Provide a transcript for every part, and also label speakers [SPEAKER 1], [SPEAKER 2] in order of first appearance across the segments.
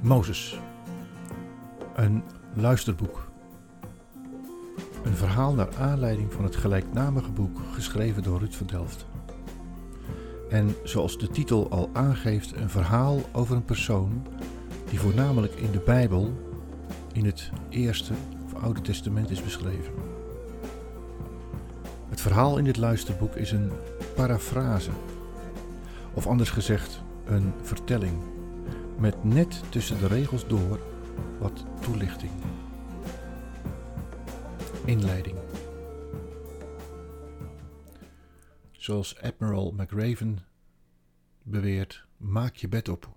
[SPEAKER 1] Mozes. Een luisterboek. Een verhaal naar aanleiding van het gelijknamige boek geschreven door Ruud van Delft. En zoals de titel al aangeeft, een verhaal over een persoon die voornamelijk in de Bijbel, in het Eerste of Oude Testament is beschreven. Het verhaal in dit luisterboek is een parafrase, of anders gezegd, een vertelling met net tussen de regels door wat toelichting. Inleiding. Zoals Admiral McRaven beweert, maak je bed op.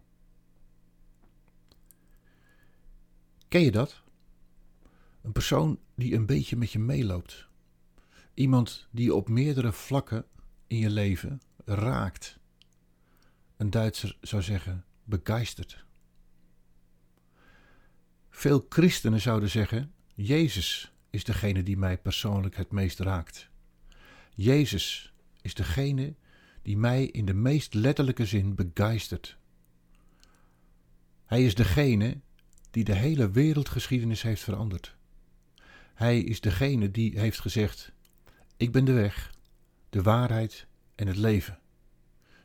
[SPEAKER 1] Ken je dat? Een persoon die een beetje met je meeloopt. Iemand die op meerdere vlakken in je leven raakt. Een Duitser zou zeggen begeisterd. Veel christenen zouden zeggen: Jezus is degene die mij persoonlijk het meest raakt. Jezus is degene die mij in de meest letterlijke zin begeistert. Hij is degene die de hele wereldgeschiedenis heeft veranderd. Hij is degene die heeft gezegd: Ik ben de weg, de waarheid en het leven.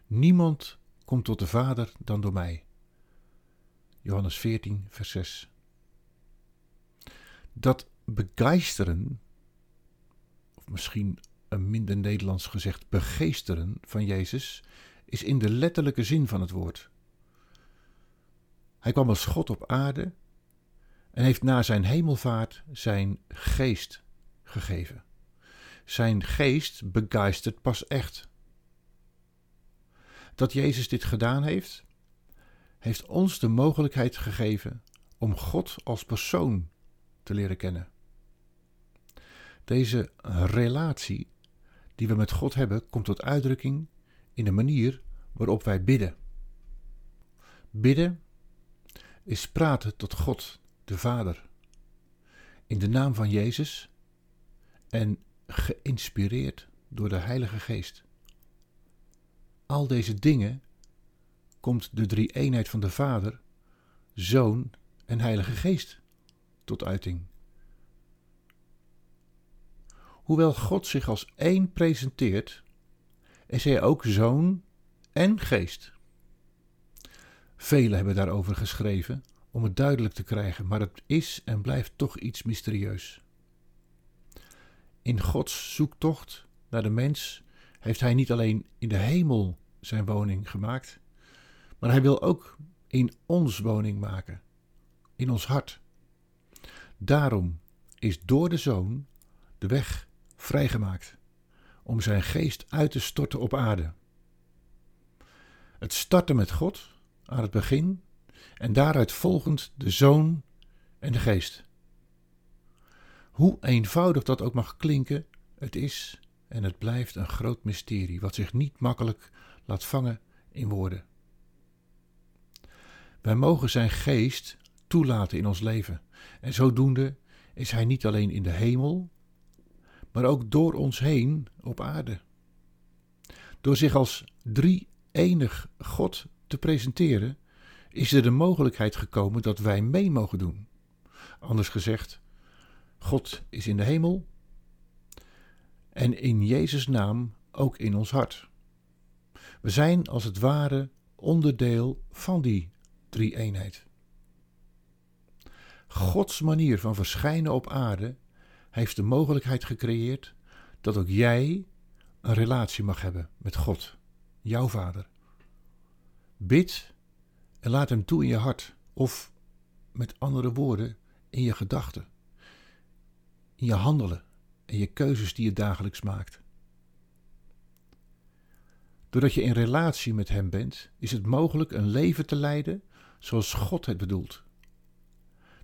[SPEAKER 1] Niemand komt tot de Vader dan door mij. Johannes 14, vers 6. Dat begeisteren, of misschien een minder Nederlands gezegd begeesteren van Jezus, is in de letterlijke zin van het woord. Hij kwam als God op aarde en heeft na zijn hemelvaart zijn geest gegeven. Zijn geest begeistert pas echt. Dat Jezus dit gedaan heeft, heeft ons de mogelijkheid gegeven om God als persoon te leren kennen. Deze relatie die we met God hebben, komt tot uitdrukking in de manier waarop wij bidden. Bidden is praten tot God, de Vader, in de naam van Jezus en geïnspireerd door de Heilige Geest. Al deze dingen komt de drie eenheid van de Vader, Zoon en Heilige Geest tot uiting. Hoewel God zich als één presenteert, is hij ook Zoon en Geest. Velen hebben daarover geschreven om het duidelijk te krijgen, maar het is en blijft toch iets mysterieus. In Gods zoektocht naar de mens heeft hij niet alleen in de hemel zijn woning gemaakt, maar hij wil ook in ons woning maken, in ons hart. Daarom is door de Zoon de weg vrijgemaakt om zijn geest uit te storten op aarde. Het starten met God aan het begin en daaruit volgend de Zoon en de Geest. Hoe eenvoudig dat ook mag klinken, het is en het blijft een groot mysterie, wat zich niet makkelijk laat vangen in woorden. Wij mogen zijn geest toelaten in ons leven. En zodoende is hij niet alleen in de hemel, maar ook door ons heen op aarde. Door zich als drie enig God te presenteren, is er de mogelijkheid gekomen dat wij mee mogen doen. Anders gezegd, God is in de hemel en in Jezus' naam ook in ons hart. We zijn als het ware onderdeel van die drie eenheid. Gods manier van verschijnen op aarde heeft de mogelijkheid gecreëerd dat ook jij een relatie mag hebben met God, jouw Vader. Bid en laat Hem toe in je hart, of met andere woorden, in je gedachten, in je handelen en je keuzes die je dagelijks maakt. Doordat je in relatie met Hem bent, is het mogelijk een leven te leiden zoals God het bedoelt.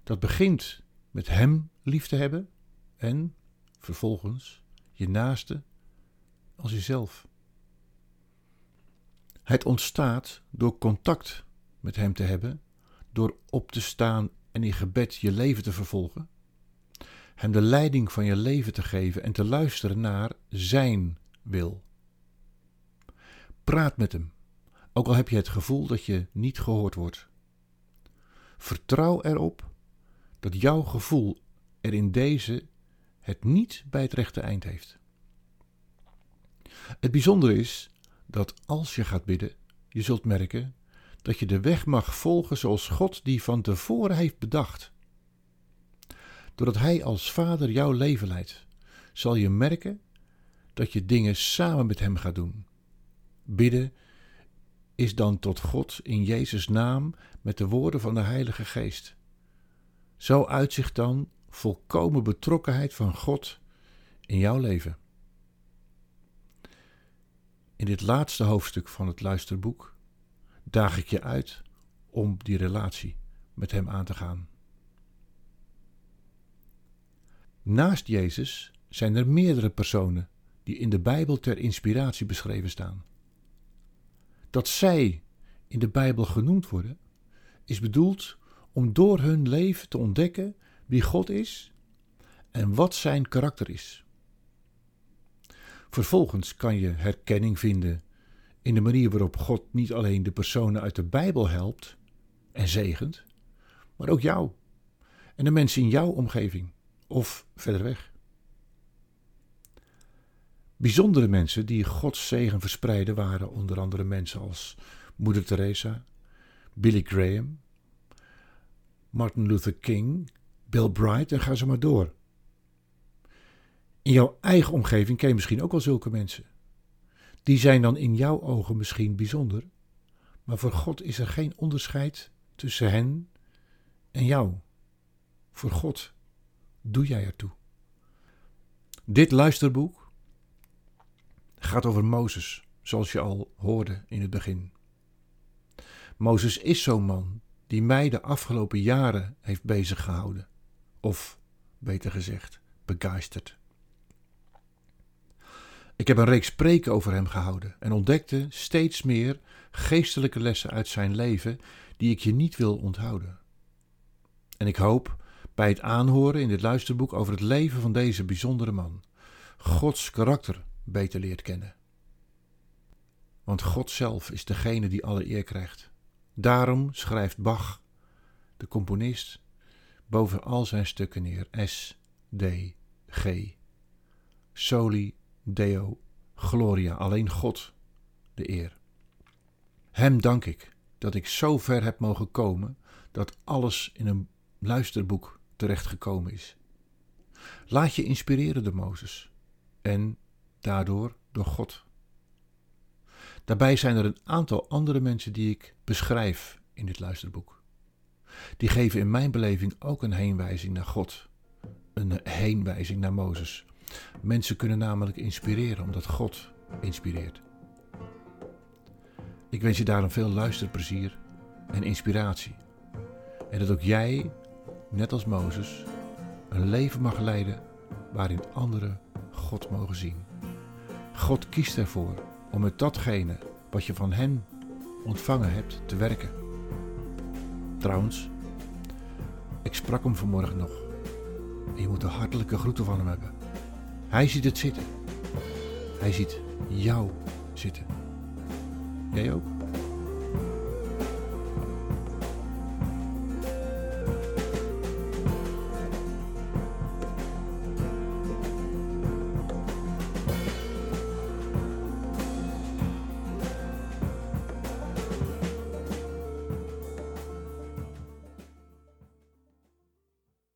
[SPEAKER 1] Dat begint met Hem lief te hebben en vervolgens je naaste als jezelf. Het ontstaat door contact met Hem te hebben, door op te staan en in gebed je leven te vervolgen, Hem de leiding van je leven te geven en te luisteren naar Zijn wil. Praat met Hem, ook al heb je het gevoel dat je niet gehoord wordt. Vertrouw erop dat jouw gevoel er in deze het niet bij het rechte eind heeft. Het bijzondere is dat als je gaat bidden, je zult merken dat je de weg mag volgen zoals God die van tevoren heeft bedacht. Doordat Hij als Vader jouw leven leidt, zal je merken dat je dingen samen met Hem gaat doen. Bidden is dan tot God in Jezus' naam met de woorden van de Heilige Geest. Zo uitzicht dan volkomen betrokkenheid van God in jouw leven. In dit laatste hoofdstuk van het luisterboek daag ik je uit om die relatie met Hem aan te gaan. Naast Jezus zijn er meerdere personen die in de Bijbel ter inspiratie beschreven staan. Dat zij in de Bijbel genoemd worden, is bedoeld om door hun leven te ontdekken wie God is en wat zijn karakter is. Vervolgens kan je herkenning vinden in de manier waarop God niet alleen de personen uit de Bijbel helpt en zegent, maar ook jou en de mensen in jouw omgeving of verder weg. Bijzondere mensen die Gods zegen verspreiden waren onder andere mensen als Moeder Teresa, Billy Graham, Martin Luther King, Bill Bright en ga zo maar door. In jouw eigen omgeving ken je misschien ook wel zulke mensen. Die zijn dan in jouw ogen misschien bijzonder, maar voor God is er geen onderscheid tussen hen en jou. Voor God doe jij ertoe. Dit luisterboek gaat over Mozes, zoals je al hoorde in het begin. Mozes is zo'n man die mij de afgelopen jaren heeft bezig gehouden, of beter gezegd, begeisterd. Ik heb een reeks preken over hem gehouden en ontdekte steeds meer geestelijke lessen uit zijn leven die ik je niet wil onthouden. En ik hoop bij het aanhoren in dit luisterboek over het leven van deze bijzondere man Gods karakter beter leert kennen. Want God zelf is degene die alle eer krijgt. Daarom schrijft Bach, de componist, boven al zijn stukken neer S, D, G. Soli Deo Gloria, alleen God de eer. Hem dank ik dat ik zo ver heb mogen komen dat alles in een luisterboek terechtgekomen is. Laat je inspireren door Mozes en daardoor door God. Daarbij zijn er een aantal andere mensen die ik beschrijf in dit luisterboek. Die geven in mijn beleving ook een heenwijzing naar God, een heenwijzing naar Mozes. Mensen kunnen namelijk inspireren omdat God inspireert. Ik wens je daarom veel luisterplezier en inspiratie. En dat ook jij, net als Mozes, een leven mag leiden waarin anderen God mogen zien. God kiest ervoor om met datgene wat je van Hem ontvangen hebt te werken. Trouwens, ik sprak hem vanmorgen nog. En je moet de hartelijke groeten van hem hebben. Hij ziet het zitten. Hij ziet jou zitten. Jij ook?